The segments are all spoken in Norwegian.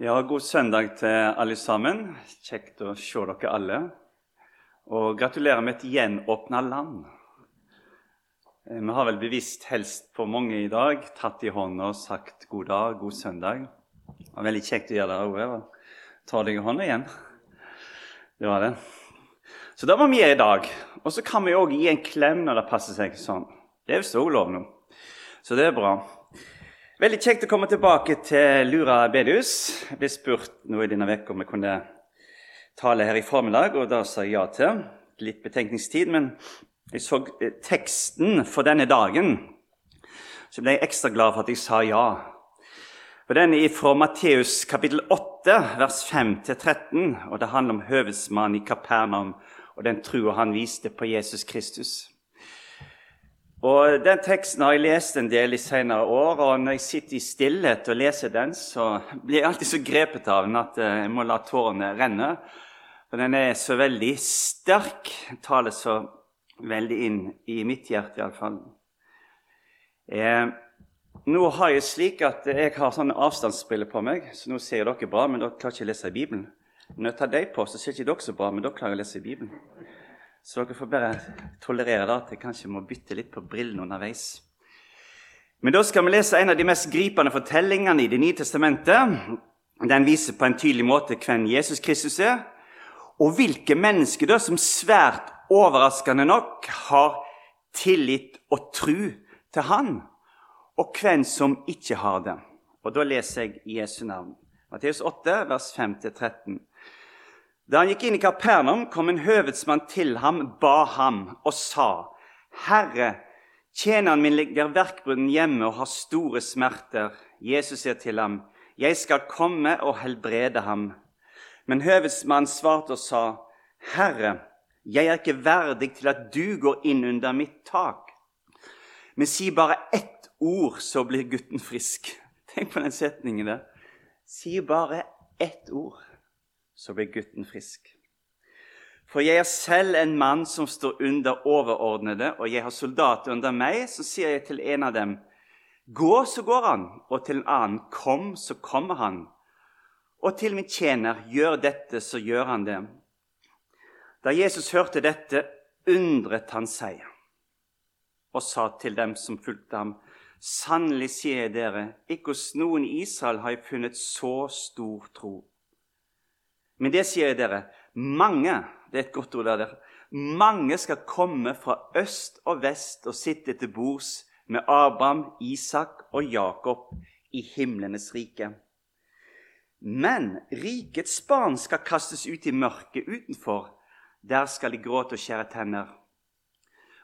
Ja, god søndag til alle sammen. Kjekt å se dere alle. Og gratulerer med et gjenåpna land. Eh, Vi har vel bevisst helst på mange i dag tatt i hånda og sagt god dag, god søndag. Det var veldig kjekt å gjøre det, òg. Ta deg i hånda igjen. Det var det. Så det var vi i dag. Og så kan vi òg gi en klem når det passer seg sånn. Det er jo så lov nå. Så det er bra. Veldig kjekt å komme tilbake til Lura bedehus. Jeg ble spurt nå i denne uka om jeg kunne tale her i formiddag, og da sa jeg ja til. Litt betenkningstid, men jeg så eh, teksten for denne dagen, så ble jeg ekstra glad for at jeg sa ja. For Den er fra Matteus kapittel 8, vers 5-13, og det handler om høvedsmannen i Kapernaum og den trua han viste på Jesus Kristus. Og Den teksten har jeg lest en del i senere år, og når jeg sitter i stillhet og leser den, så blir jeg alltid så grepet av den at eh, jeg må la tårene renne. For den er så veldig sterk, taler så veldig inn i mitt hjerte iallfall. Eh, nå har jeg slik at jeg har sånne avstandsbriller på meg, så nå ser dere bra, men dere klarer ikke å lese Bibelen. Når jeg tar dem på, så ser ikke dere så bra, men dere klarer å lese Bibelen. Så dere får bare tolerere da, at jeg kanskje må bytte litt på brillene underveis. Men da skal vi lese en av de mest gripende fortellingene i Det nye testamentet. Den viser på en tydelig måte hvem Jesus Kristus er, og hvilke mennesker da som svært overraskende nok har tillit og tru til Han, og hvem som ikke har det. Og Da leser jeg Jesu navn. Matteus 8, vers 5-13. Da han gikk inn i Kapernaum, kom en høvedsmann til ham, ba ham og sa:" Herre, tjeneren min ligger verkbrunnen hjemme og har store smerter. Jesus sier til ham, Jeg skal komme og helbrede ham. Men høvedsmannen svarte og sa, Herre, jeg er ikke verdig til at du går inn under mitt tak. Men si bare ett ord, så blir gutten frisk. Tenk på den setningen der. Si bare ett ord så ble gutten frisk. For jeg er selv en mann som står under overordnede, og jeg har soldater under meg. Så sier jeg til en av dem, gå, så går han, og til en annen, kom, så kommer han. Og til min tjener, gjør dette, så gjør han det. Da Jesus hørte dette, undret han seg og sa til dem som fulgte ham, sannelig sier jeg dere, ikke hos noen i Israel har jeg funnet så stor tro. Men det sier jeg dere, mange det er et godt ord der, mange skal komme fra øst og vest og sitte til bords med Abraham, Isak og Jakob i himlenes rike. Men rikets barn skal kastes ut i mørket utenfor. Der skal de gråte og skjære tenner.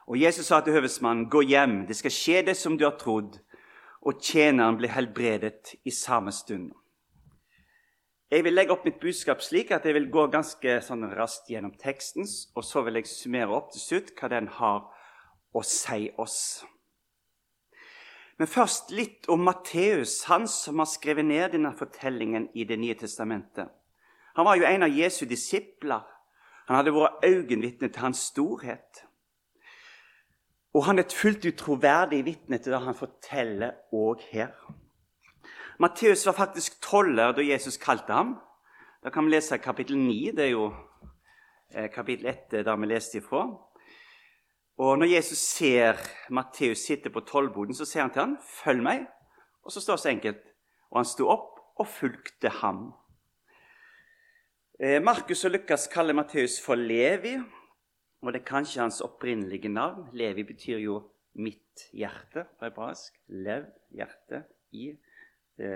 Og Jesus sa til høvesmannen, 'Gå hjem, det skal skje det som du har trodd.' Og tjeneren ble helbredet i samme stund. Jeg vil legge opp mitt budskap slik at jeg vil gå ganske sånn raskt gjennom teksten, og så vil jeg summere opp til slutt hva den har å si oss. Men først litt om Matteus, han som har skrevet ned denne fortellingen i Det nye testamentet. Han var jo en av Jesu disipler. Han hadde vært øyenvitne til hans storhet. Og han er et fullt ut troverdig vitne til det han forteller òg her. Matteus var faktisk toller da Jesus kalte ham. Da kan vi lese kapittel 9. Det er jo eh, kapittel 1 der vi leste ifra. Og når Jesus ser Matteus sitte på tollboden, så ser han til ham, 'Følg meg.' Og så står det så enkelt. Og han sto opp og fulgte ham. Eh, Markus og Lukas kaller Matteus for Levi, og det er kanskje hans opprinnelige navn. Levi betyr jo 'mitt hjerte' på hebraisk. Lev, hjerte, i. Det,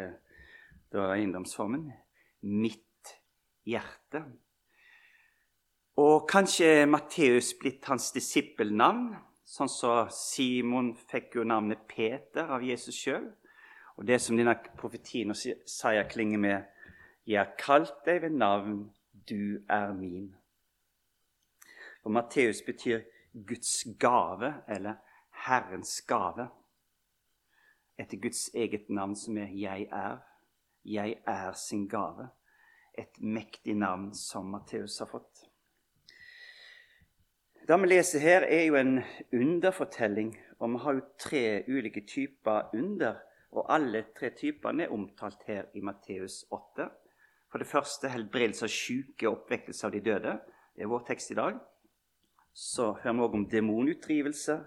det var eiendomsformen. Mitt hjerte. Og kanskje Matteus blitt hans disippelnavn, sånn som så Simon fikk jo navnet Peter av Jesus sjøl. Og det som denne profetien og Saia klinger med, 'Jeg har kalt deg ved navn, du er min'. For Matteus betyr Guds gave, eller Herrens gave. Etter Guds eget navn, som er 'Jeg er'. Jeg er sin gave. Et mektig navn som Matteus har fått. Det vi leser her, er jo en underfortelling, og vi har jo tre ulike typer under. Og alle tre typene er omtalt her i Matteus 8. For det første helbredelse av syke og oppvekkelse av de døde. Det er vår tekst i dag. Så hører vi òg om demonutdrivelse.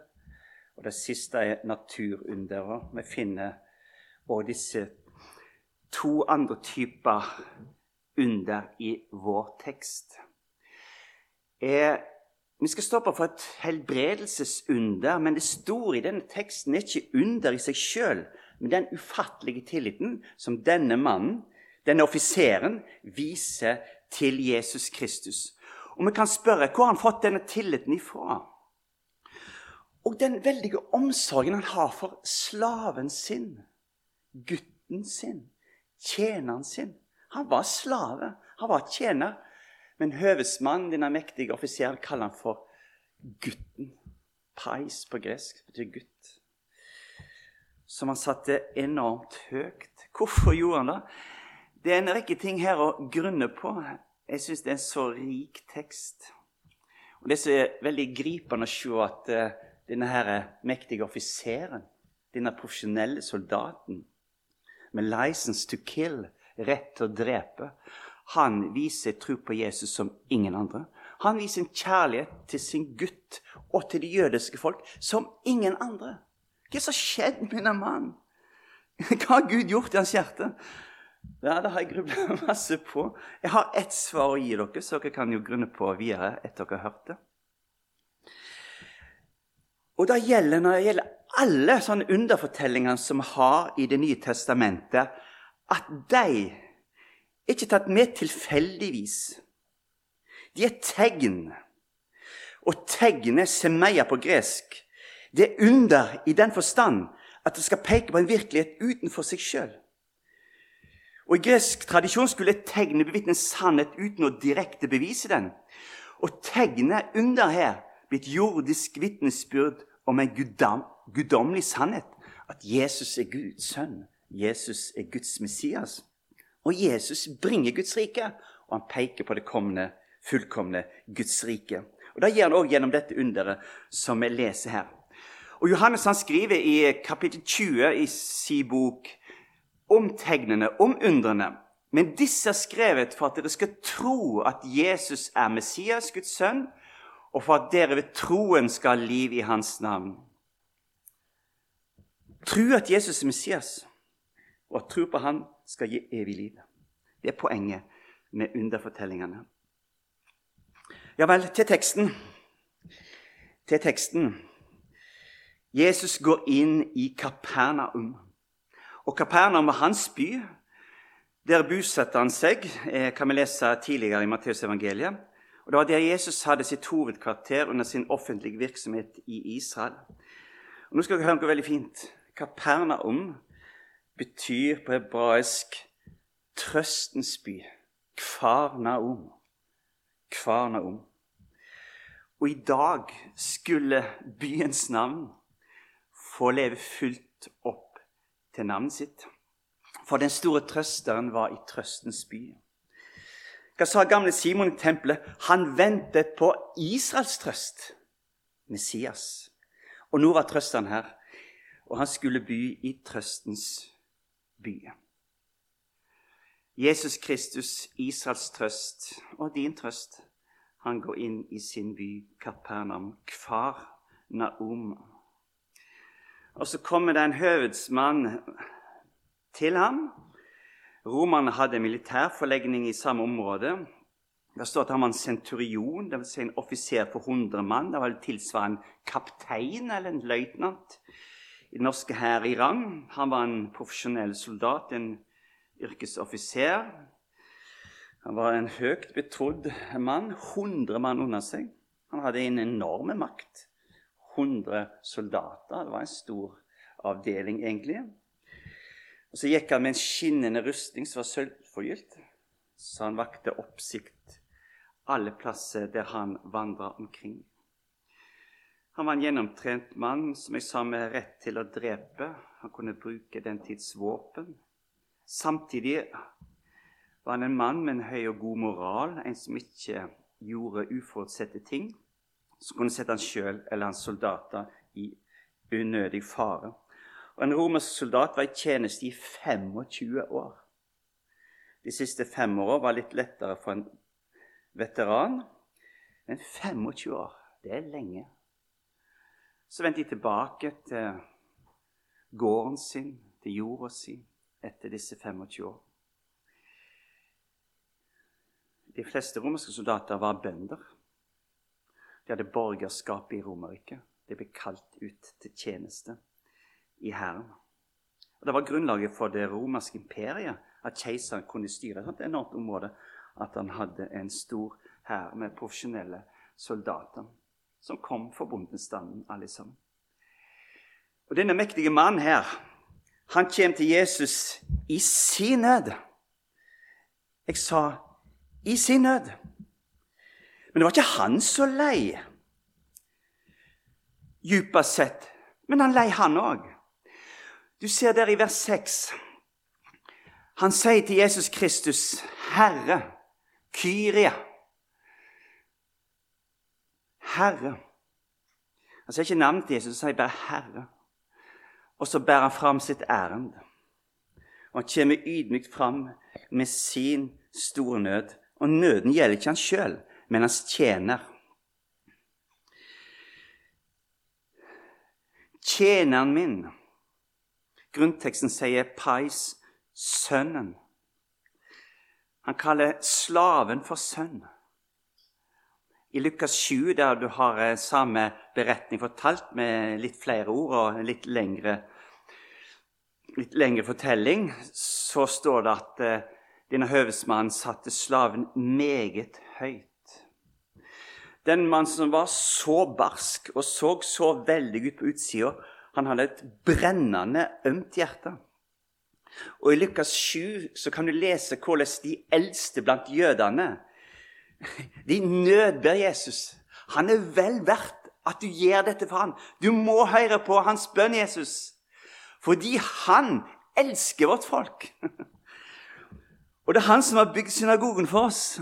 Og det siste er naturunderet. Vi finner òg disse to andre typer under i vår tekst. Eh, vi skal stoppe for et helbredelsesunder, men det store i denne teksten er ikke under i seg sjøl, men den ufattelige tilliten som denne mannen, denne offiseren, viser til Jesus Kristus. Og vi kan spørre hvor har han fått denne tilliten ifra? Og den veldige omsorgen han har for slaven sin, gutten sin, tjeneren sin. Han var slave, han var tjener. Men høvesmannen, denne mektige offiseren, kaller han for gutten. Pais på gresk betyr gutt. Som han satte enormt høyt. Hvorfor gjorde han det? Det er en rekke ting her å grunne på. Jeg syns det er en så rik tekst. Og Det som er veldig gripende å se at uh, denne her mektige offiseren, denne profesjonelle soldaten med 'license to kill', rett til å drepe, han viser tro på Jesus som ingen andre. Han viser en kjærlighet til sin gutt og til det jødiske folk som ingen andre. Hva som skjedd med denne mannen? Hva har Gud gjort i hans hjerte? Ja, Det har jeg grubla masse på. Jeg har ett svar å gi dere, så dere kan jo grunne på videre etter dere har hørt det. Og det gjelder når det gjelder alle sånne underfortellinger som vi har i Det nye testamentet, at de er ikke tatt med tilfeldigvis. De er tegn. Og tegnet semeia på gresk, det er under i den forstand at det skal peke på en virkelighet utenfor seg sjøl. Og I gresk tradisjon skulle et tegn bevitne sannhet uten å direkte bevise den. Og tegnet under her blir et jordisk vitnesbyrd om en guddom, guddommelig sannhet. At Jesus er Guds sønn. Jesus er Guds Messias. Og Jesus bringer Guds rike, og han peker på det kommende, fullkomne Guds rike. Og Det gjør han òg gjennom dette underet som vi leser her. Og Johannes han skriver i kapittel 20 i sin bok om tegnene, om undrene. Men disse er skrevet for at dere skal tro at Jesus er Messias, Guds sønn, og for at dere ved troen skal ha liv i hans navn. Tro at Jesus er Messias, og at tro på han skal gi evig liv. Det er poenget med underfortellingene. Ja vel, til teksten. Til teksten. Jesus går inn i Kapernaum. Og Kapernaum var hans by. Der bosatte han seg, eh, kan vi lese tidligere i Matteusevangeliet. Og Det var der Jesus hadde sitt hovedkvarter under sin offentlige virksomhet i Israel. Og nå skal dere høre noe veldig fint. Kapernaum betyr på hebraisk trøstens by. Kvarnaum. Kvarnaum. Og i dag skulle byens navn få leve fullt opp til navnet sitt. For den store trøsteren var i trøstens by. Hva sa gamle Simon i tempelet? Han ventet på Israels trøst, Messias. Og nå var trøsten her, og han skulle by i trøstens by. Jesus Kristus, Israels trøst og din trøst, han går inn i sin by Kapernaum, Kfar Naom. Og så kommer det en høvedsmann til ham. Romerne hadde militærforlegning i samme område. Det står at han var en senturion, dvs. Si en offiser for 100 mann. Det var tilsvarende kaptein eller en løytnant i den norske hær i rang. Han var en profesjonell soldat, en yrkesoffiser. Han var en høyt betrodd mann. 100 mann under seg. Han hadde en enorm makt. 100 soldater. Det var en stor avdeling, egentlig. Og Så gikk han med en skinnende rustning som var sølvforgylt. Så han vakte oppsikt alle plasser der han vandra omkring. Han var en gjennomtrent mann som jeg sa med rett til å drepe. Han kunne bruke den tids våpen. Samtidig var han en mann med en høy og god moral, en som ikke gjorde uforutsette ting, som kunne sette han sjøl eller hans soldater i unødig fare. Og En romersk soldat var i tjeneste i 25 år. De siste fem åra var litt lettere for en veteran. Men 25 år, det er lenge. Så vendte de tilbake til gården sin, til jorda si, etter disse 25 år. De fleste romerske soldater var bønder. De hadde borgerskap i Romerriket. De ble kalt ut til tjeneste i hæren. Det var grunnlaget for det romerske imperiet at keiseren kunne styre et enormt område. At han hadde en stor hær med profesjonelle soldater som kom for bondestanden, alle. Og Denne mektige mannen her, han kommer til Jesus i sin nød. Jeg sa i sin nød. Men det var ikke han så lei, djupest sett. Men han lei, han òg. Du ser der i vers 6. Han sier til Jesus Kristus, 'Herre, Kyria'. Herre. Han sier ikke navnet til Jesus, han sier bare 'Herre'. Og så bærer han fram sitt ærend. Og han kommer ydmykt fram med sin store nød. Og nøden gjelder ikke han sjøl, men hans tjener. Tjeneren min Grunnteksten sier 'pais sønnen'. Han kaller slaven for sønn. I Lukas 7, der du har eh, samme beretning fortalt med litt flere ord og litt lengre, litt lengre fortelling, så står det at eh, denne høvesmannen satte slaven meget høyt. Den mannen som var så barsk og så så veldig ut på utsida, han hadde et brennende, ømt hjerte. Og I Lukas 7 så kan du lese hvordan de eldste blant jødene de nødber Jesus. Han er vel verdt at du gjør dette for ham. Du må høre på hans bønn, Jesus. Fordi han elsker vårt folk. Og det er han som har bygd synagogen for oss.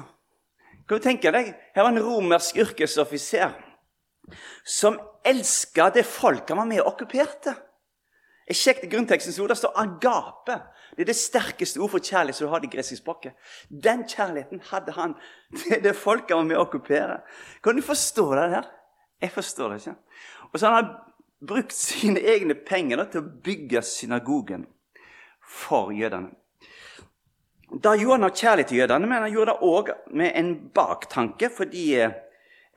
Kan du deg, Her var en romersk yrkesoffiser som elska det folket var med og okkuperte. Jeg sjekket grunntekstens ord. Det står 'agape'. Det er det sterkeste ord for kjærlighet som du har i gresk språket. Den kjærligheten hadde han til det folket var med å okkupere. Kan du forstå det der? Jeg forstår det ikke. Og så har han brukt sine egne penger da, til å bygge synagogen for jødene. Da gjorde han kjærlighet til jødene, men han gjorde det òg med en baktanke. fordi eh,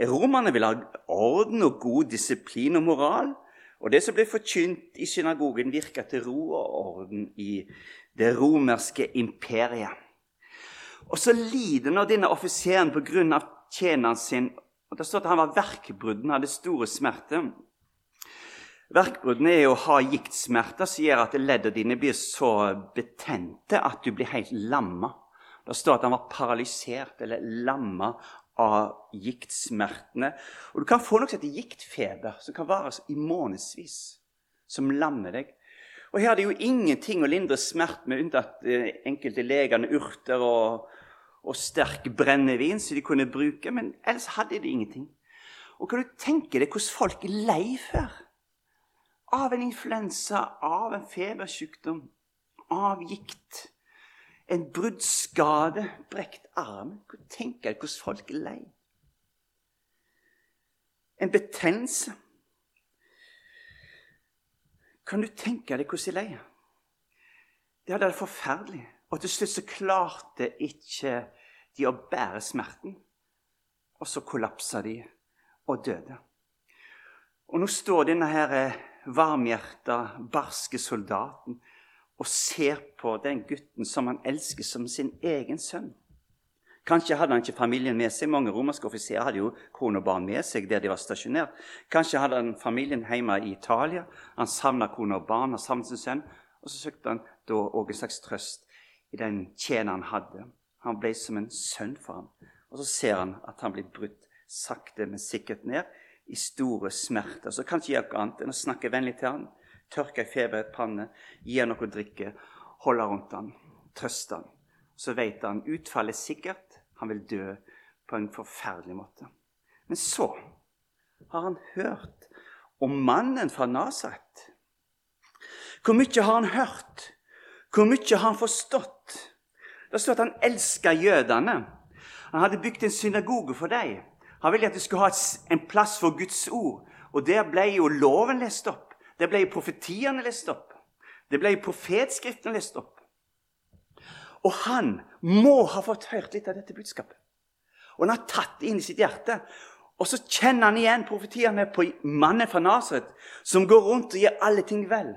Romerne ville ha orden og god disiplin og moral. Og det som ble forkynt i synagogen, virka til ro og orden i det romerske imperiet. Og så lider nå denne offiseren pga. tjeneren sin. og Det står at han var verkbrudden, hadde store smerter. Verkbruddene er å ha giktsmerter som gjør at leddene dine blir så betente at du blir helt lamma. Det står at han var paralysert eller lamma av giktsmertene. Og du kan få noe som heter giktfeber, som kan vare i månedsvis, som lammer deg. Og Her er det jo ingenting å lindre smerte med, unntatt eh, enkelte legene urter og, og sterk brennevin som de kunne bruke. Men ellers hadde de ingenting. Og kan du tenke deg hvordan folk er lei før? Av en influensa, av en febersykdom, av gikt en bruddskade, brekt armen. Tenk jeg hvordan folk er lei. En betennelse. Kan du tenke deg hvordan de er lei? De hadde det forferdelig. Og til slutt så klarte ikke de å bære smerten. Og så kollapsa de og døde. Og nå står denne eh, varmhjerta, barske soldaten og ser på den gutten som han elsker som sin egen sønn. Kanskje hadde han ikke familien med seg. Mange romerske offiserer hadde jo kone og barn med seg der de var stasjonert. Kanskje hadde han familien hjemme i Italia. Han savna kone og barn, han savnet sin sønn. Og så søkte han da òg en slags trøst i den tjeneren han hadde. Han ble som en sønn for ham. Og så ser han at han blir brutt sakte, men sikkert ned i store smerter. Så kan ikke gjøre annet enn å snakke vennlig til ham tørke ei febret panne, gi han noe å drikke, holde rundt han, trøste han. Så vet han utfallet er sikkert. Han vil dø på en forferdelig måte. Men så har han hørt om mannen fra Nasaret. Hvor mye har han hørt? Hvor mye har han forstått? Det står at han elska jødene. Han hadde bygd en synagoge for dem. Han ville at de skulle ha en plass for Guds ord. Og der ble jo loven lest opp. Der ble i profetiene lest opp. Det ble i profetskriftene lest opp. Og han må ha fått hørt litt av dette budskapet. Og han har tatt det inn i sitt hjerte. Og så kjenner han igjen profetiene på mannen fra Nasaret, som går rundt og gjør alle ting vel.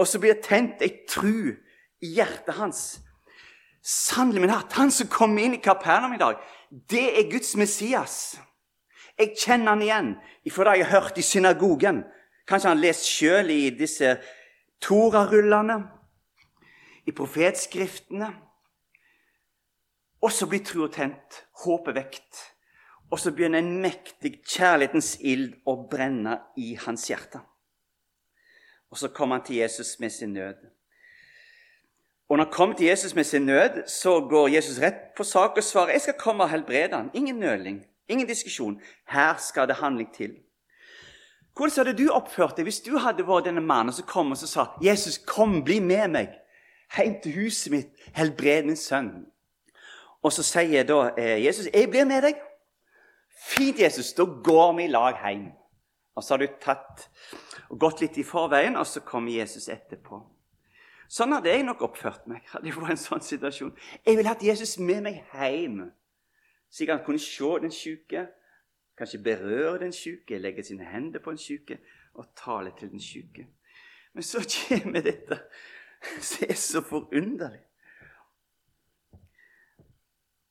Og så blir det tent ei tru i hjertet hans. Sannelig min hatt, han som kom inn i Kapernaum i dag, det er Guds Messias. Jeg kjenner han igjen ifra det jeg har hørt i synagogen. Kanskje han lest sjøl i disse Torarullene, i profetskriftene. Og så blir troa tent, håpet vekt. Og så begynner en mektig kjærlighetens ild å brenne i hans hjerte. Og så kommer han til Jesus med sin nød. Og når han kommer til Jesus med sin nød, så går Jesus rett på sak og svarer jeg skal komme og helbrede han. Ingen nøling, ingen diskusjon. Her skal det handling til. Hvordan hadde du oppført deg hvis du hadde vært denne mannen som kom og sa 'Jesus, kom, bli med meg hjem til huset mitt, helbred min sønn'? Og så sier da eh, Jesus, 'Jeg blir med deg'. Fint, Jesus, da går vi i lag hjem. Og så har du tatt og gått litt i forveien, og så kommer Jesus etterpå. Sånn hadde jeg nok oppført meg. hadde jeg vært en sånn situasjon. Jeg ville hatt Jesus med meg hjem, så han kunne se den syke, kanskje berøre den syke, legge sine hender på den syke og tale til den syke. Men så kommer dette som er så forunderlig.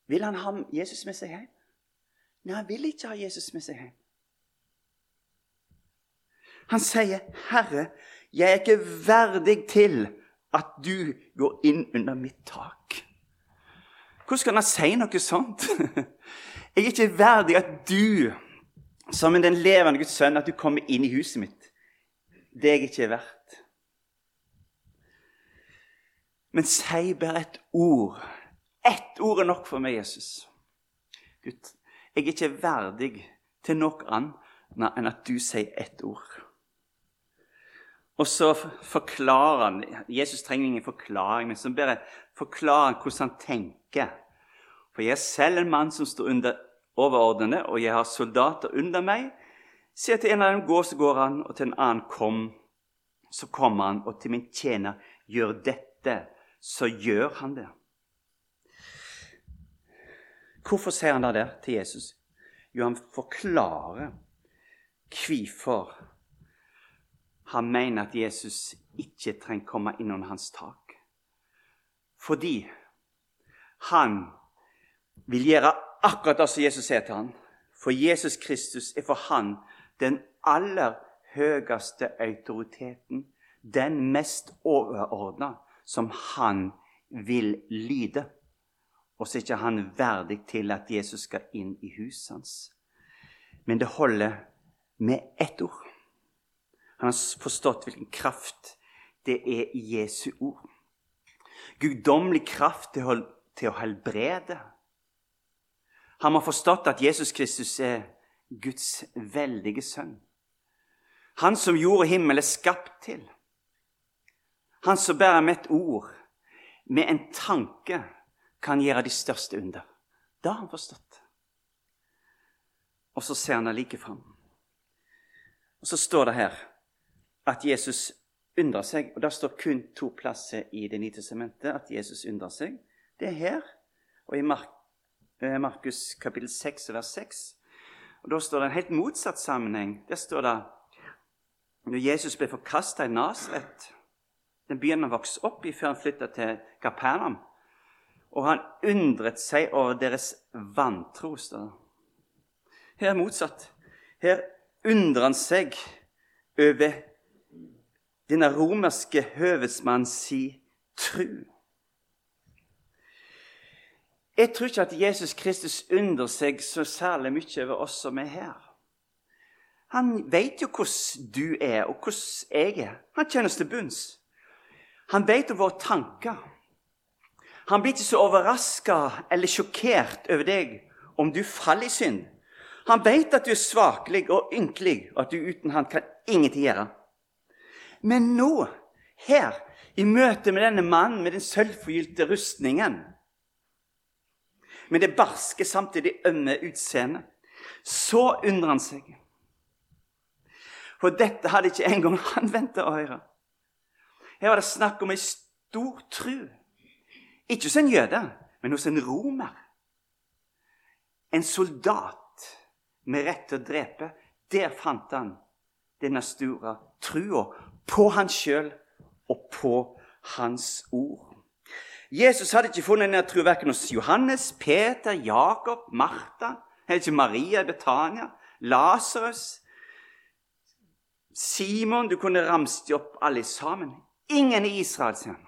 Vil han ha Jesus med seg hjem? Nei, han vil ikke ha Jesus med seg hjem. Han sier, 'Herre, jeg er ikke verdig til at du går inn under mitt tak.' Hvordan kan han si noe sånt? Jeg er ikke verdig at du, som den levende Guds sønn, at du kommer inn i huset mitt. Det er jeg ikke verdt. Men si bare et ord. Ett ord er nok for meg, Jesus. Gud, jeg er ikke verdig til noe annet enn at du sier ett ord. Og så forklarer han Jesus trenger ingen forklaring, men så bare forklarer han hvordan han tenker. For jeg er selv en mann som står under overordnede, og jeg har soldater under meg. Sier til en av dem gå, så går han, og til en annen kom, så kommer han. Og til min tjener gjør dette, så gjør han det. Hvorfor sier han det til Jesus? Jo, han forklarer hvorfor han mener at Jesus ikke trenger komme innunder hans tak. Fordi han vil gjøre akkurat det som Jesus sier til ham. For Jesus Kristus er for han den aller høyeste autoriteten, den mest overordna, som han vil lyde. Og så er ikke han verdig til at Jesus skal inn i huset hans. Men det holder med ett ord. Han har forstått hvilken kraft det er i Jesu ord. Guddommelig kraft til å helbrede. Han har forstått at Jesus Kristus er Guds veldige sønn. Han som jord og himmel er skapt til. Han som bærer med et ord, med en tanke, kan gjøre de største under. Det har han forstått. Og så ser han det like fram. Og så står det her at Jesus undrer seg. Og Det står kun to plasser i Det nye testamentet at Jesus undrer seg. Det er her og i Mark, Markus kapittel 6 vers 6. Og Da står det en helt motsatt sammenheng. Der står det når Jesus ble forkasta i Nasaret, den byen han vokste opp i før han flytta til Kapernaum, og han undret seg over deres vantro. Her er motsatt. Her undrer han seg over denne romerske høvedsmann si tru. Jeg tror ikke at Jesus Kristus undrer seg så særlig mye over oss som er her. Han vet jo hvordan du er, og hvordan jeg er. Han kjenner oss til bunns. Han vet om våre tanker. Han blir ikke så overraska eller sjokkert over deg om du faller i synd. Han vet at du er svakelig og ynkelig, og at du uten han kan ingenting gjøre. Men nå, her, i møte med denne mannen med den sølvforgylte rustningen, med det barske, samtidig ømme utseendet. Så undrer han seg. For dette hadde ikke engang han venta å høre. Her var det snakk om ei stor tru. Ikke hos en jøde, men hos en romer. En soldat med rett til å drepe. Der fant han denne store trua på han sjøl og på hans ord. Jesus hadde ikke funnet denne trua verken hos Johannes, Peter, Jakob, Martha, heller ikke Maria i Betania, Lasarus, Simon Du kunne ramset opp alle sammen. Ingen i Israel, sier han.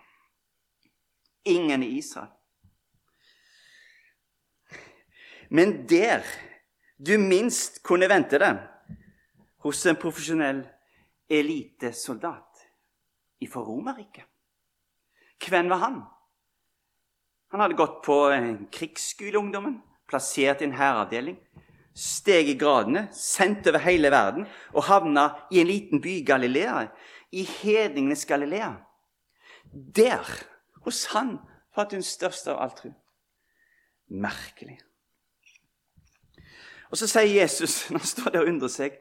Ingen i Israel. Men der du minst kunne vente det, hos en profesjonell elitesoldat fra Romerriket. Hvem var han? Han hadde gått på krigsskoleungdommen, plassert i en hæravdeling, steg i gradene, sendt over hele verden og havna i en liten by Galilea, i hedningenes Galilea. Der, hos han, fant hun størst av alt tro. Merkelig. Og så sier Jesus, når han står der og undrer seg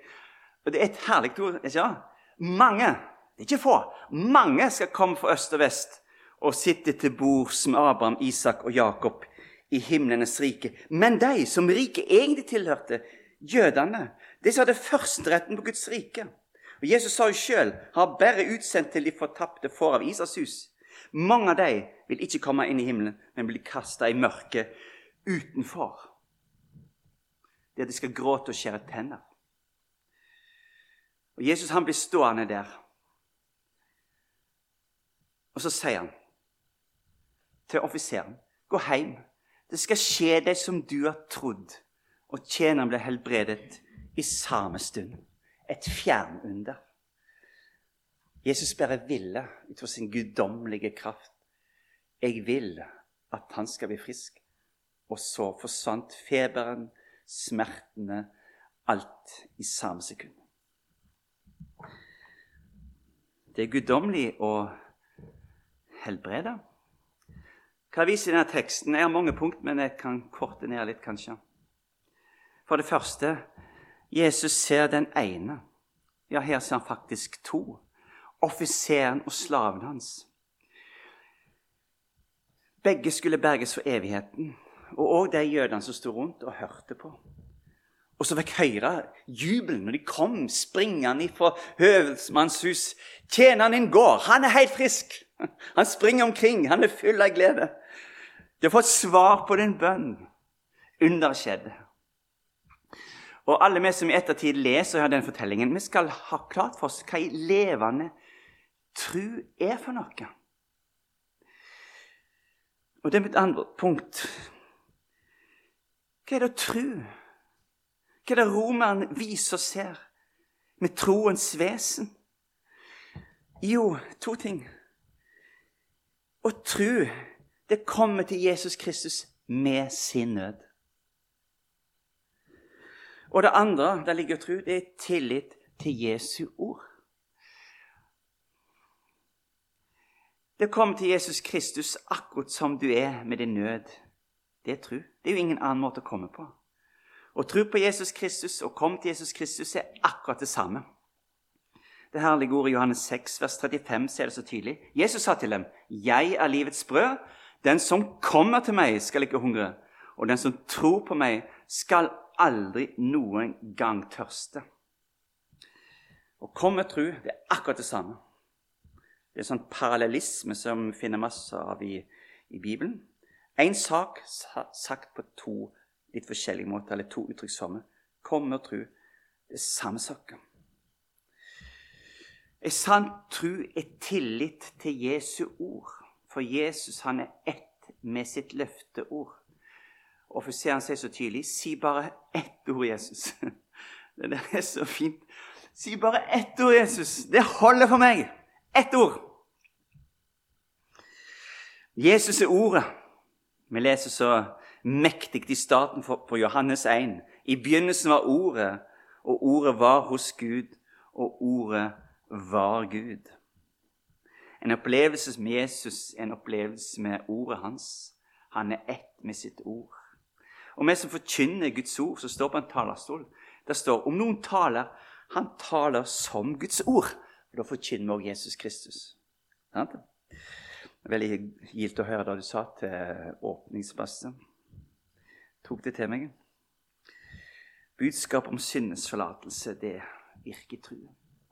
Og det er et herlig ord. ikke ja? Mange, det er ikke få, mange skal komme fra øst og vest og sitte til bords med Abraham, Isak og Jakob i himlenes rike. Men de som riket egentlig tilhørte, jødene, de som hadde førsteretten på Guds rike. Og Jesus sa jo sjøl har bare utsendt til de fortapte får av Isas hus. Mange av de vil ikke komme inn i himmelen, men bli kasta i mørket utenfor. Der de skal gråte og skjære tenner. Og Jesus han blir stående der. Og så sier han til offiseren, 'Gå hjem. Det skal skje deg som du har trodd.' Og tjeneren ble helbredet i samme stund. Et fjernunder. Jesus bare ville ut fra sin guddommelige kraft. 'Jeg vil at han skal bli frisk.' Og så forsvant feberen, smertene, alt i samme sekund. Det er guddommelig å helbrede. Hva viser denne teksten? Jeg har mange punkt, men jeg kan korte ned litt, kanskje. For det første Jesus ser den ene. Ja, her ser han faktisk to. Offiseren og slaven hans. Begge skulle berges for evigheten, og òg de jødene som sto rundt og hørte på. Og så fikk høre jubelen når de kom springende fra høvelsmannshus. 'Tjeneren din går. Han er helt frisk.' Han springer omkring. Han er full av glede. Har fått svar på din bønn. Under skjedde. Og alle vi som i ettertid leser den fortellingen, vi skal ha klart for oss hva i levende tru er for noe. Og det er mitt andre punkt. Hva er det å tru? Hva er det romeren viser og ser med troens vesen? Jo, to ting. Å tro, det kommer til Jesus Kristus med sin nød. Og det andre der ligger tro, det er tillit til Jesu ord. Det kommer til Jesus Kristus akkurat som du er med din nød. Det er tro. Det er jo ingen annen måte å komme på. Å tro på Jesus Kristus og komme til Jesus Kristus er akkurat det samme. Det herlige ordet i Johannes 6, vers 35 ser det så tydelig. Jesus sa til dem, 'Jeg er livets brød. Den som kommer til meg, skal ikke hungre.' 'Og den som tror på meg, skal aldri noen gang tørste.' Å komme tro, det er akkurat det samme. Det er sånn parallellisme som vi finner masse av i, i Bibelen. Én sak sagt på to litt forskjellige måter, eller to uttrykksformer. Komme og tro. Det er samme saken. En sann tro er tillit til Jesu ord. For Jesus han er ett med sitt løfteord. Og for ser han sier så tydelig Si bare ett ord, Jesus. Det er så fint. Si bare ett ord, Jesus. Det holder for meg. Ett ord. Jesus er ordet. Vi leser så mektig i starten på Johannes 1. I begynnelsen var Ordet, og Ordet var hos Gud, og Ordet var Gud. En opplevelse med Jesus en opplevelse med ordet hans. Han er ett med sitt ord. Og vi som forkynner Guds ord, som står på en talerstol, det står om noen taler, han taler som Guds ord. Og da forkynner vi også Jesus Kristus. Sant? Veldig gildt å høre det du sa til åpningsbastet. Tok det til meg. Budskap om syndens forlatelse, det virker tro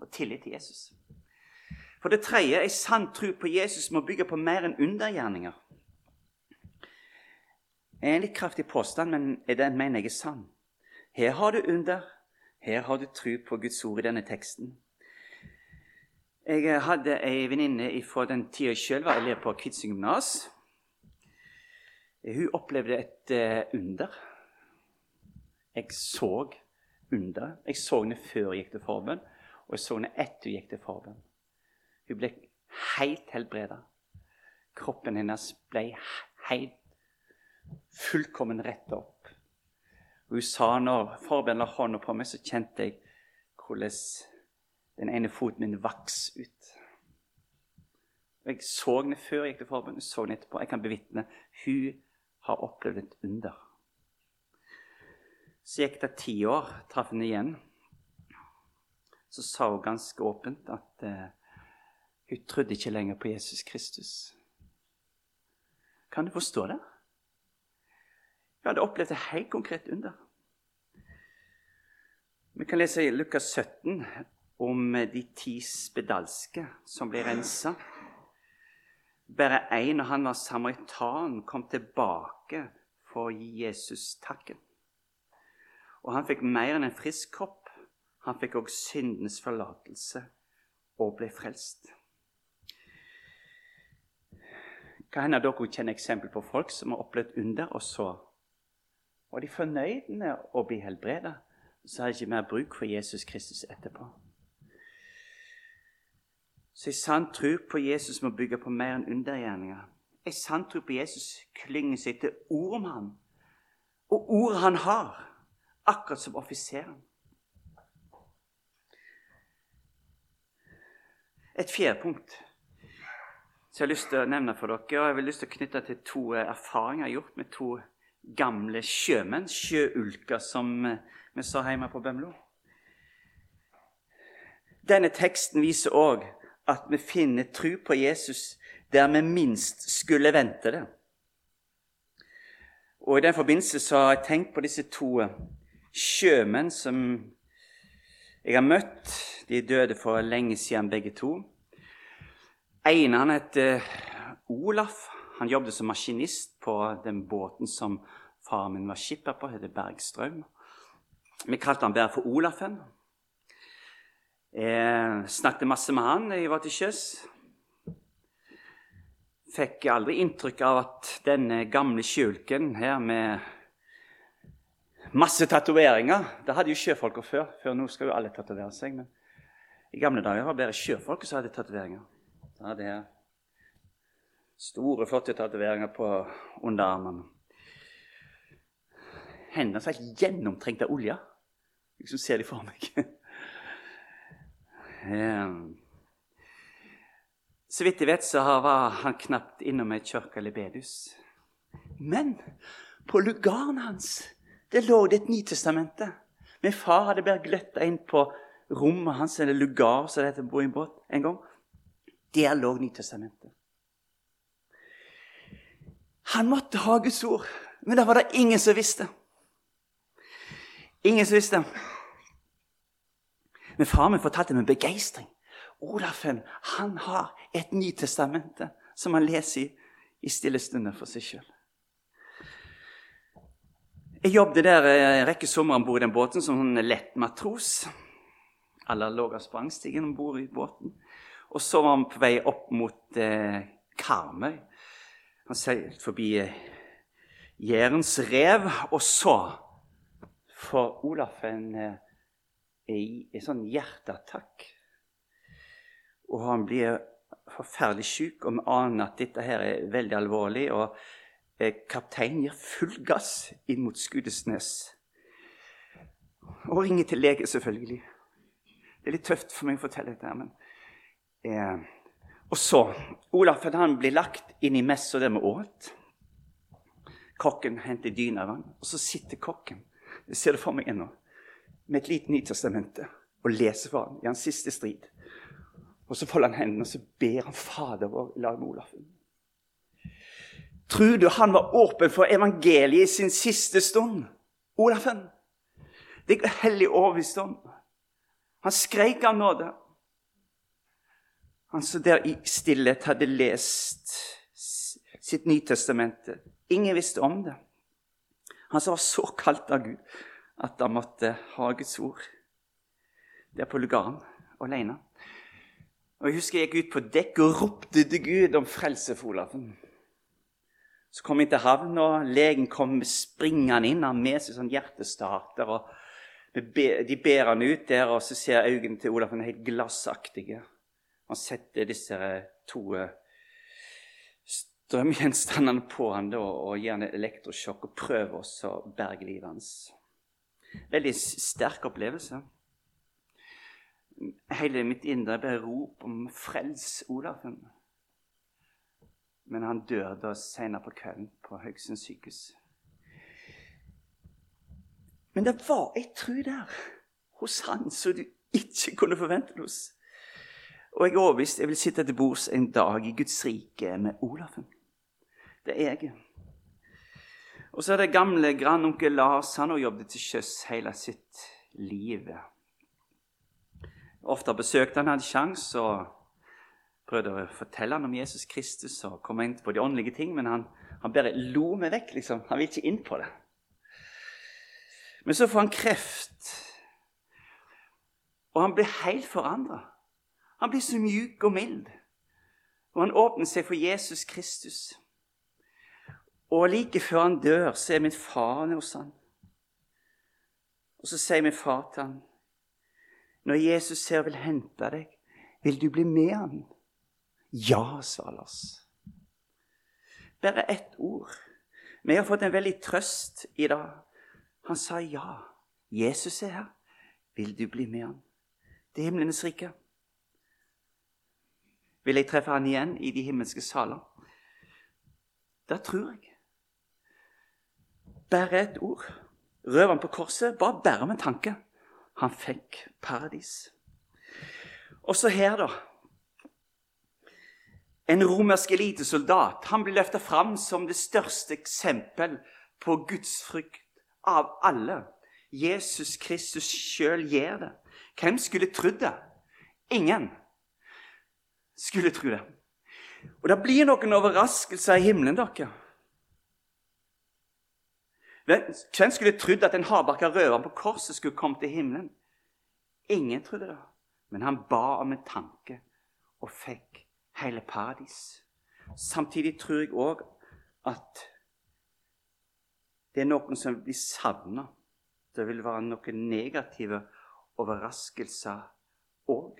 og tillit til Jesus. For det tredje, ei sann tro på Jesus må bygge på mer enn undergjerninger. Det er en litt kraftig påstand, men den mener jeg er sann. Her har du under, her har du tro på Guds ord i denne teksten. Jeg hadde ei venninne fra den tida jeg sjøl var elev på Kvitsøy gymnas. Hun opplevde et uh, under. Jeg så under. Jeg så henne før jeg gikk til forbønn, og jeg så henne etter hun gikk til forbønn. Hun ble helt helbreda. Kroppen hennes ble helt fullkommen rett opp. Og hun sa når forbønnen la hånda på meg, så kjente jeg hvordan den ene foten min vaks ut. Jeg så henne før jeg gikk til forbønn, jeg så henne etterpå. Jeg kan bevitne hun har opplevd et under. Så gikk det ti år, traff henne igjen. Så sa hun ganske åpent at eh, hun trodde ikke lenger på Jesus Kristus. Kan du forstå det? Hun hadde opplevd et helt konkret under. Vi kan lese i Lukas 17 om de ti spedalske som ble rensa. Bare én, og han var samaritan, kom tilbake for å gi Jesus takken. Og han fikk mer enn en frisk kropp. Han fikk òg syndenes forlatelse og ble frelst. Hva hender dere kjenner eksempel på folk som har opplevd under, og så var de fornøyd med å bli helbredet. Så har de ikke mer bruk for Jesus Kristus etterpå. Så en sann tro på Jesus må bygge på mer enn undergjerninger. En sann tro på Jesus klynger seg til ord om ham, og ordet han har, akkurat som offiseren. Et fjerde punkt jeg har lyst til å nevne for dere. Og jeg vil lyst til å knytte til to eh, erfaringer jeg har gjort med to gamle sjømenn, sjøulker, som eh, vi sa hjemme på Bømlo. Denne teksten viser òg at vi finner tru på Jesus der vi minst skulle vente det. Og I den forbindelse så har jeg tenkt på disse to eh, sjømenn som jeg har møtt. De døde for lenge siden, begge to ene han het eh, Olaf. Han jobbet som maskinist på den båten som faren min var skipper på, heter Bergstrøm. Vi kalte han bare for Olafen. Jeg snakket masse med han da jeg var til sjøs. Fikk aldri inntrykk av at denne gamle sjulken her med masse tatoveringer Det hadde jo sjøfolka før. Før nå skal jo alle tatovere seg. Men i gamle dager var det bare sjøfolk som hadde tatoveringer. Ja, det jeg store, flotte tatoveringer på underarmene. Hendene er helt gjennomtrengt av olje. Liksom ser de for meg. Så vidt jeg vet, så var han knapt innom ei kirke eller bedus. Men på lugaren hans det lå det et Nytestamente. Min far hadde bare gløtta inn på rommet hans, eller lugar, som det heter på en gang. Der lå Nytestamentet. Han måtte ha Guds ord, men det var det ingen som visste. Ingen som visste. Men far min fortalte med begeistring. Olafen han har et Nytestamente som han leser i, i stille stunder for seg sjøl. Jeg jobbet der en rekke somre om bord i den båten som en lett matros. Alle lå av sprangstigen om bord i båten. Og så var han på vei opp mot eh, Karmøy. Han seilte forbi eh, Jærens rev. Og så får Olaf en, eh, en sånn hjerteattakk. Og han blir forferdelig syk, og vi aner at dette her er veldig alvorlig. Og eh, kapteinen gir full gass inn mot Skudesnes. Og ringer til lege, selvfølgelig. Det er litt tøft for meg å fortelle dette, men Eh, og så Olaf han blir lagt inn i messa der vi åt. Kokken henter dyna vann, og så sitter kokken jeg ser det for meg ennå, med et lite Nytestamente og leser for ham i hans siste strid. Og så folder han hendene og så ber han Fader vår i med Olaf. Tror du han var åpen for evangeliet i sin siste stund? Olafen? Det er hellig overbevist om. Han skreik av nåde. Han som der i stillhet hadde lest sitt Nytestamente. Ingen visste om det. Han som var så kalt av Gud at han måtte ha Guds ord der på lugaren alene. Og Jeg husker jeg gikk ut på dekk og ropte til Gud om frelse for Olafen. Så kom jeg til havn, og legen kom springende inn. Han med seg sånn hjertestarter. og De ber han ut der, og så ser øynene til Olafen helt glassaktige. Han setter disse to eh, strømgjenstandene på han og gir han et elektrosjokk og prøver også å berge livet hans. Veldig sterk opplevelse. Hele mitt indre ble rop om 'frels Olafen'. Men han dør da senere på kvelden på Haugesund sykehus. Men det var ei tru der hos han som du ikke kunne forvente hos. Og jeg er overbevist jeg vil sitte til bords en dag i Guds rike med Olafen. Det er jeg. Og så er det gamle grandonkel Lars. Han har jobbet til sjøs hele sitt liv. Ofte besøkte han hadde sjans og prøvde å fortelle han om Jesus Kristus og komme inn på de åndelige ting, men han, han bare lo meg vekk. liksom. Han vil ikke inn på det. Men så får han kreft, og han blir helt forandra. Han blir så mjuk og mild. Og han åpner seg for Jesus Kristus. Og like før han dør, så er min far hos han. Og så sier min far til han, når Jesus ser vil hente deg, vil du bli med han? Ja, sa Lars. Bare ett ord. Vi har fått en veldig trøst i dag. Han sa ja. Jesus er her. Vil du bli med han? Det er himlenes rike. Vil jeg treffe han igjen i de himmelske saler? Det tror jeg. Bare et ord. Røveren på korset bare bærer med tanke. Han fikk paradis. Og så her, da. En romersk elitesoldat han blir løfta fram som det største eksempel på gudsfrykt av alle. Jesus Kristus sjøl gjør det. Hvem skulle trodd det? Ingen skulle tro det. Og det blir noen overraskelser i himmelen, dere. Hvem skulle trodd at en hardbarka røver på korset skulle komme til himmelen? Ingen trodde det. Men han ba om en tanke og fikk hele paradis. Samtidig tror jeg òg at det er noen som blir savna. Det vil være noen negative overraskelser òg.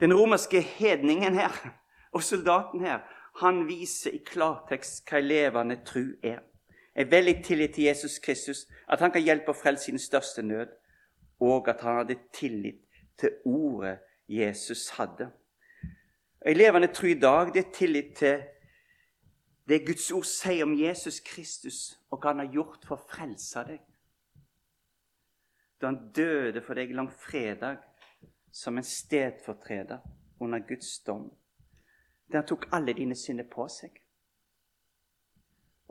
Den romerske hedningen her og soldaten her han viser i klartekst hva levende tru er. En veldig tillit til Jesus Kristus, at han kan hjelpe og frelse sin største nød, og at han hadde tillit til ordet Jesus hadde. En levende tru i dag det er tillit til det Guds ord sier om Jesus Kristus, og hva han har gjort for å frelse deg. Da han døde for deg langfredag som en stedfortreder under Guds dom der tok alle dine synder på seg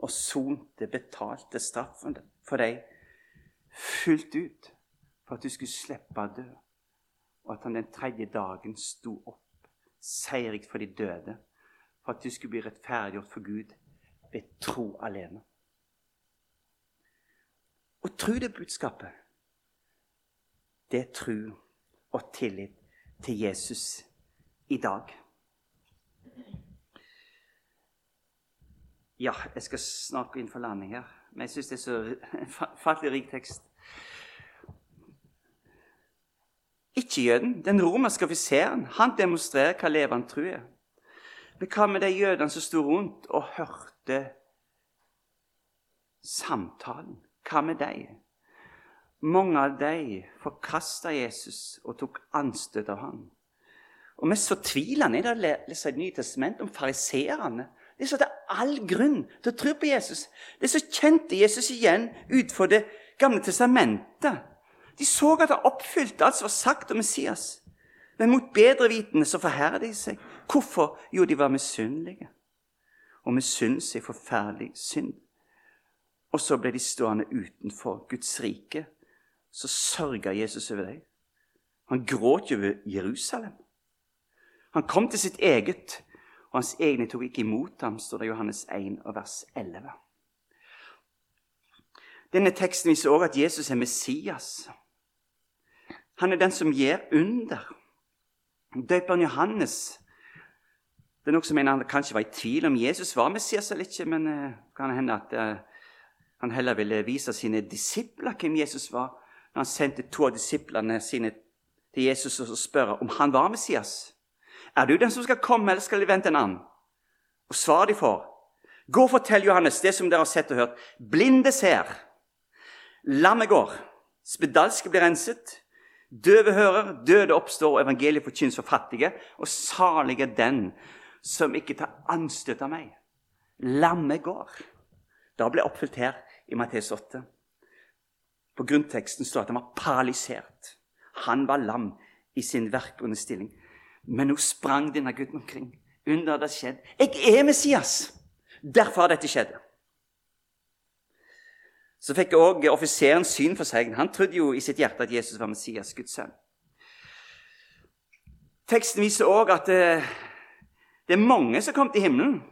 og sonte, betalte straffen for deg fullt ut for at du skulle slippe å dø, og at han den tredje dagen sto opp, seirig for de døde, for at du skulle bli rettferdiggjort for Gud ved tro alene. Og tro det budskapet, det er tro og tillit til Jesus i dag. Ja, jeg skal inn for landing her, men jeg syns det er så fattelig rik tekst. Ikke-jøden, den romerske offiseren, han demonstrerer hva levende tro er. Men hva med de jødene som sto rundt og hørte samtalen? Hva med dem? Mange av dem forkasta Jesus og tok anstøt av ham. Og vi så tvilende i det å lese et nye testament om fariseerne så hadde all grunn til å tro på Jesus. De så kjente Jesus igjen utenfor Det gamle testamentet. De så at han oppfylte alt som var sagt om Messias. Men mot bedre vitende så forherder de seg. Hvorfor? Jo, de var misunnelige. Og misunnelse er forferdelig synd. Og så ble de stående utenfor Guds rike. Så sørga Jesus over dem. Han gråt over Jerusalem. Han kom til sitt eget, og hans egne tok ikke imot ham, står det i Johannes 1 vers 11. Denne teksten viser også at Jesus er Messias. Han er den som gjør under. Døperen Johannes Det er nok som mener han kanskje var i tvil om Jesus var Messias eller ikke, men det uh, kan hende at uh, han heller ville vise sine disipler hvem Jesus var, han sendte to av disiplene sine til Jesus og spør om han var Messias. Er du den som skal komme, eller skal de vente en annen? Og svaret de får, gå og fortell Johannes det som dere har sett og hørt. Blinde ser, lammet går, spedalske blir renset, døve hører, døde oppstår, og evangeliet forkynnes for fattige. Og salig er den som ikke tar anstøt av meg. Lammet går. Da ble oppfylt her i Matteus 8. På grunnteksten står at han var paralysert. Han var lam i sin verkende stilling. Men nå sprang denne gutten omkring. Under det skjedd. Jeg er Messias! Derfor har dette skjedd. Så fikk òg offiseren syn for seg. Han trodde jo i sitt hjerte at Jesus var Messias, Guds sønn. Teksten viser òg at det, eh, det, er mange som kom til himmelen.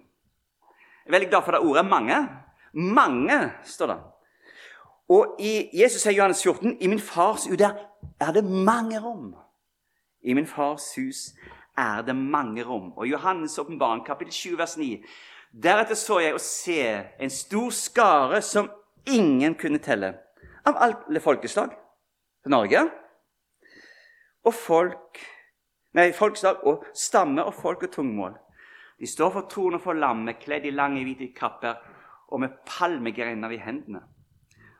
Jeg er veldig glad for det ordet 'mange'. Mange, står det. Og i Jesus sier Johannes 14 i min fars hus er det mange rom. I min fars hus er det mange rom. Og Johannes' åpenbaring, kapittel 7, vers 9. Deretter så jeg å se en stor skare som ingen kunne telle, av alle folkeslag til Norge. Og folk Nei, folkeslag og stamme og folk og tungmål. De står for tronen for lammet, kledd i lange, hvite kapper og med palmegreiner i hendene.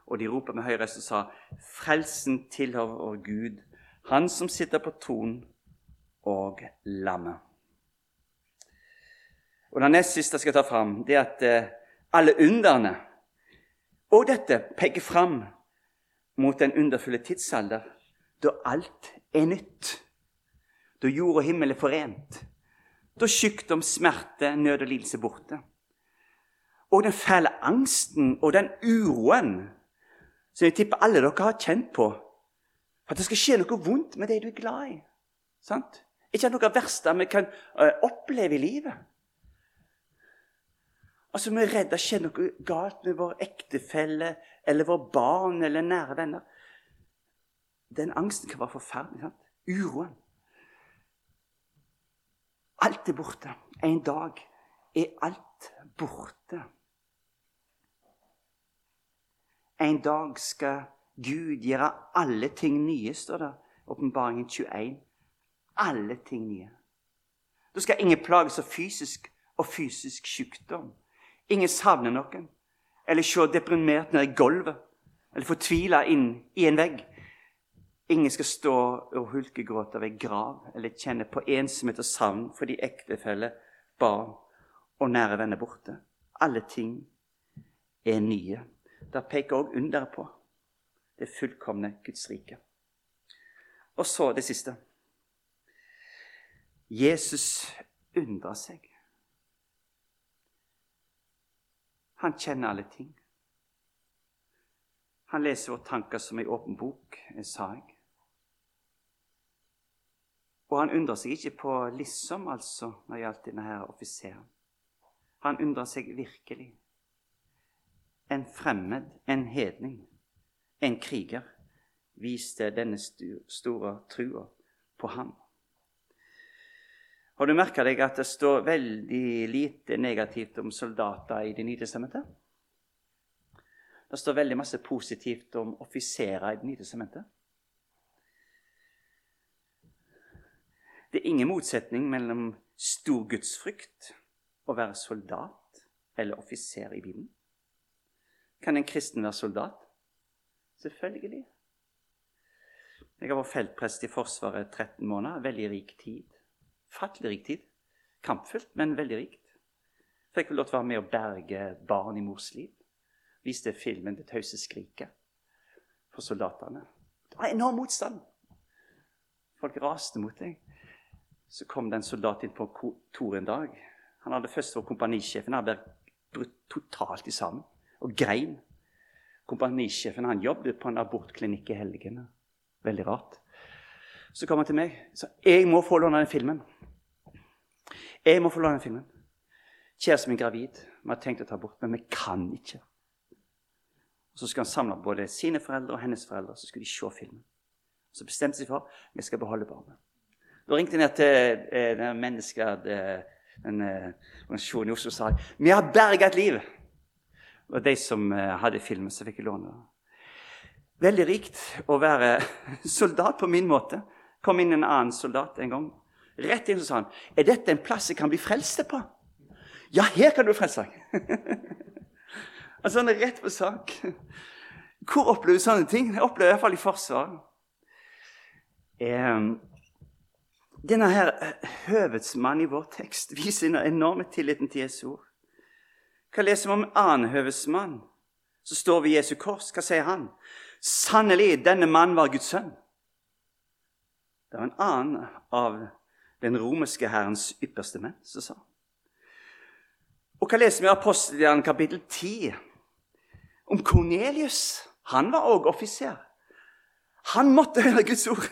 Og de roper med høy røst og sa, Frelsen tilhører Gud, Han som sitter på tronen og lammet. Og Det nest siste jeg skal ta fram, det er at eh, alle underne og dette peker fram mot den underfulle tidsalder, da alt er nytt. Da jord og himmel er forent. Da sykdom, smerte, nød og lidelse er borte. Og den fæle angsten og den uroen som jeg tipper alle dere har kjent på. At det skal skje noe vondt med det du er glad i. Sant? Ikke noe verste vi kan uh, oppleve i livet. Altså, Vi er redd det skjer noe galt med vår ektefelle eller vår barn eller nære venner. Den angsten kan være forferdelig. sant? Uroen. Alt er borte. En dag er alt borte. En dag skal Gud gjøre alle ting nye, står det. Åpenbaringen 21. Alle ting nye. Da skal ingen plages av fysisk og fysisk sykdom. Ingen savne noen. Eller se deprimert ned i gulvet. Eller fortvile inn i en vegg. Ingen skal stå og hulkegråte ved grav eller kjenne på ensomhet og savn fordi ektefelle, barn og nære venner borte. Alle ting er nye. Det peker òg underet på det fullkomne Guds rike. Og så det siste. Jesus undrer seg. Han kjenner alle ting. Han leser våre tanker som ei åpen bok, sa jeg. Og han undrer seg ikke på liksom, altså, når det gjaldt denne her offiseren. Han undrer seg virkelig en fremmed, en hedning, en kriger, viste denne store trua på ham. Har du merka deg at det står veldig lite negativt om soldater i Det nye testamentet? Det står veldig masse positivt om offiserer i Det nye testamentet. Det er ingen motsetning mellom stor gudsfrykt og være soldat eller offiser i Bibelen. Kan en kristen være soldat? Selvfølgelig. Jeg har vært feltprest i Forsvaret 13 måneder. Veldig rik tid. Fattelig rik tid. Kampfullt, men veldig rikt. Fikk vel lov til å være med og berge barn i mors liv. Viste filmen 'Det tause skriket' for soldatene. Det var enorm motstand. Folk raste mot deg. Så kom det en soldat inn på kontoret en dag. Han hadde først vært kompanisjefen. Han hadde brutt totalt i sammen og grein. Kompanisjefen han jobbet på en abortklinikk i helgene. Veldig rart. Så kom han til meg og sa jeg må få låne den filmen. Jeg må få låne den filmen. Kjæresten min er gravid. Vi har tenkt å ta abort, men vi kan ikke. Så skulle han samle både sine foreldre og hennes foreldre, så skulle de se filmen. Så bestemte seg for vi skal beholde barnet. Da ringte jeg ned til eh, den mennesket, den eh, organisasjonen i Oslo og sa vi har berga et liv. Var de som eh, hadde filmen, som fikk låne. Veldig rikt å være soldat på min måte. kom inn en annen soldat en gang. Rett inn og sa han, er dette en plass jeg kan bli frelst på. Ja, her kan du frelse deg. altså, han er rett på sak. Hvor opplever du sånne ting? Jeg opplever i hvert fall i Forsvaret. Um, denne her eh, høvedsmannen i vår tekst viser den enorme tilliten til Jesu ord. Hva leser vi om en annen høvedsmann som står ved Jesu kors? Hva sier han? Sannelig, denne mannen var Guds sønn. Det var en annen av den romerske hærens ypperste menn som sa. Og hva leser vi i Apostelhjernen kapittel 10? Om Kornelius. Han var òg offiser. Han måtte høre Guds ord.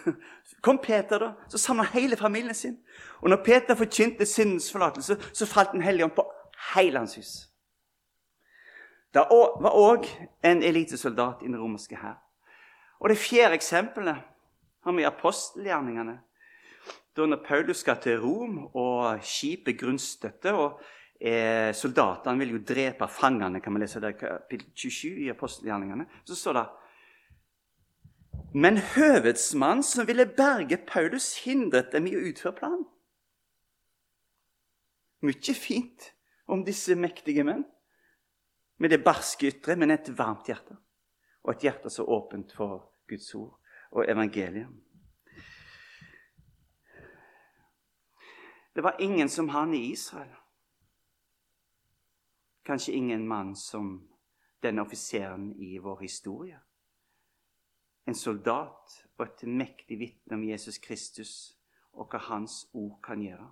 Kom Peter, da, så samla hele familien sin. Og når Peter forkynte syndens forlatelse, så falt Den hellige ånd på hele hans hus. Det var òg en elitesoldat i den romerske hær. Og det fjerde eksempelet har vi i apostelgjerningene. Da når Paulus skal til Rom og skipet grunnstøtte og eh, Soldatene vil jo drepe fangene, kan man lese der, kapittel 27 i apostelgjerningene. Så står det men høvedsmannen som ville berge Paulus, hindret dem i å utføre planen. Mye fint om disse mektige menn, med det barske ytre, men et varmt hjerte. Og et hjerte så åpent for Guds ord og evangeliet. Det var ingen som han i Israel. Kanskje ingen mann som denne offiseren i vår historie en soldat og et mektig vitne om Jesus Kristus og hva Hans ord kan gjøre.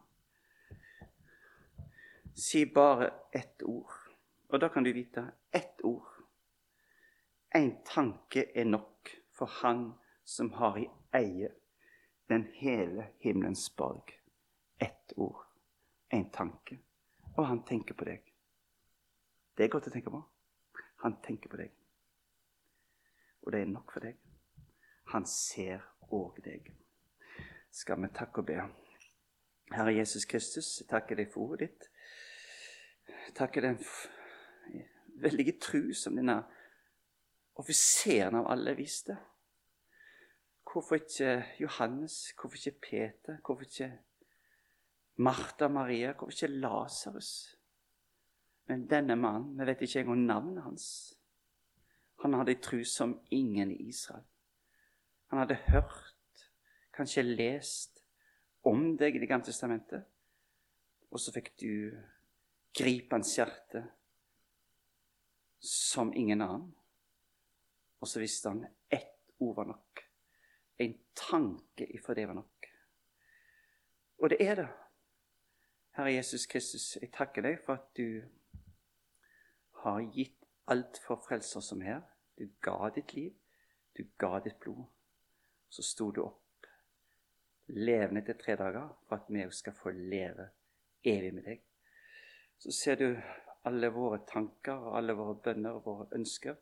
Si bare ett ord, og da kan du vite ett ord. En tanke er nok for Han som har i eie den hele himmelens borg. Ett ord, en tanke. Og han tenker på deg. Det er godt å tenke på. Han tenker på deg. Og det er nok for deg. Han ser òg deg. Skal vi takke og be. Herre Jesus Kristus, jeg takker deg for ordet ditt. Takker den veldige tru som denne offiseren av alle viste. Hvorfor ikke Johannes? Hvorfor ikke Peter? Hvorfor ikke Martha Maria? Hvorfor ikke Lasarus? Men denne mannen, vi vet ikke engang navnet hans. Han hadde tru som ingen i Israel. Han hadde hørt, kanskje lest om deg i Det gamle testamentet. Og så fikk du gripe hans hjerte som ingen annen. Og så visste han ett ord var nok. En tanke ifra det var nok. Og det er det. Herre Jesus Kristus, jeg takker deg for at du har gitt alt for frelser som her. Du ga ditt liv, du ga ditt blod så sto du opp levende etter tre dager for at vi skal få leve evig med deg. Så ser du alle våre tanker og alle våre bønner og våre ønsker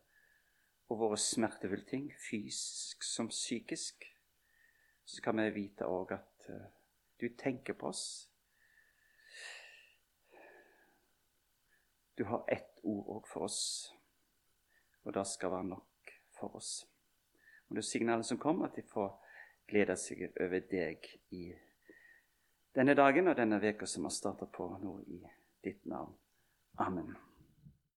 og våre smertefulle ting, fysisk som psykisk. Så kan vi vite òg at uh, du tenker på oss. Du har ett ord òg for oss, og det skal være nok for oss. Og det er signalet som kommer, at de får glede seg over deg i denne dagen og denne veka som har starta på nå i ditt navn. Amen.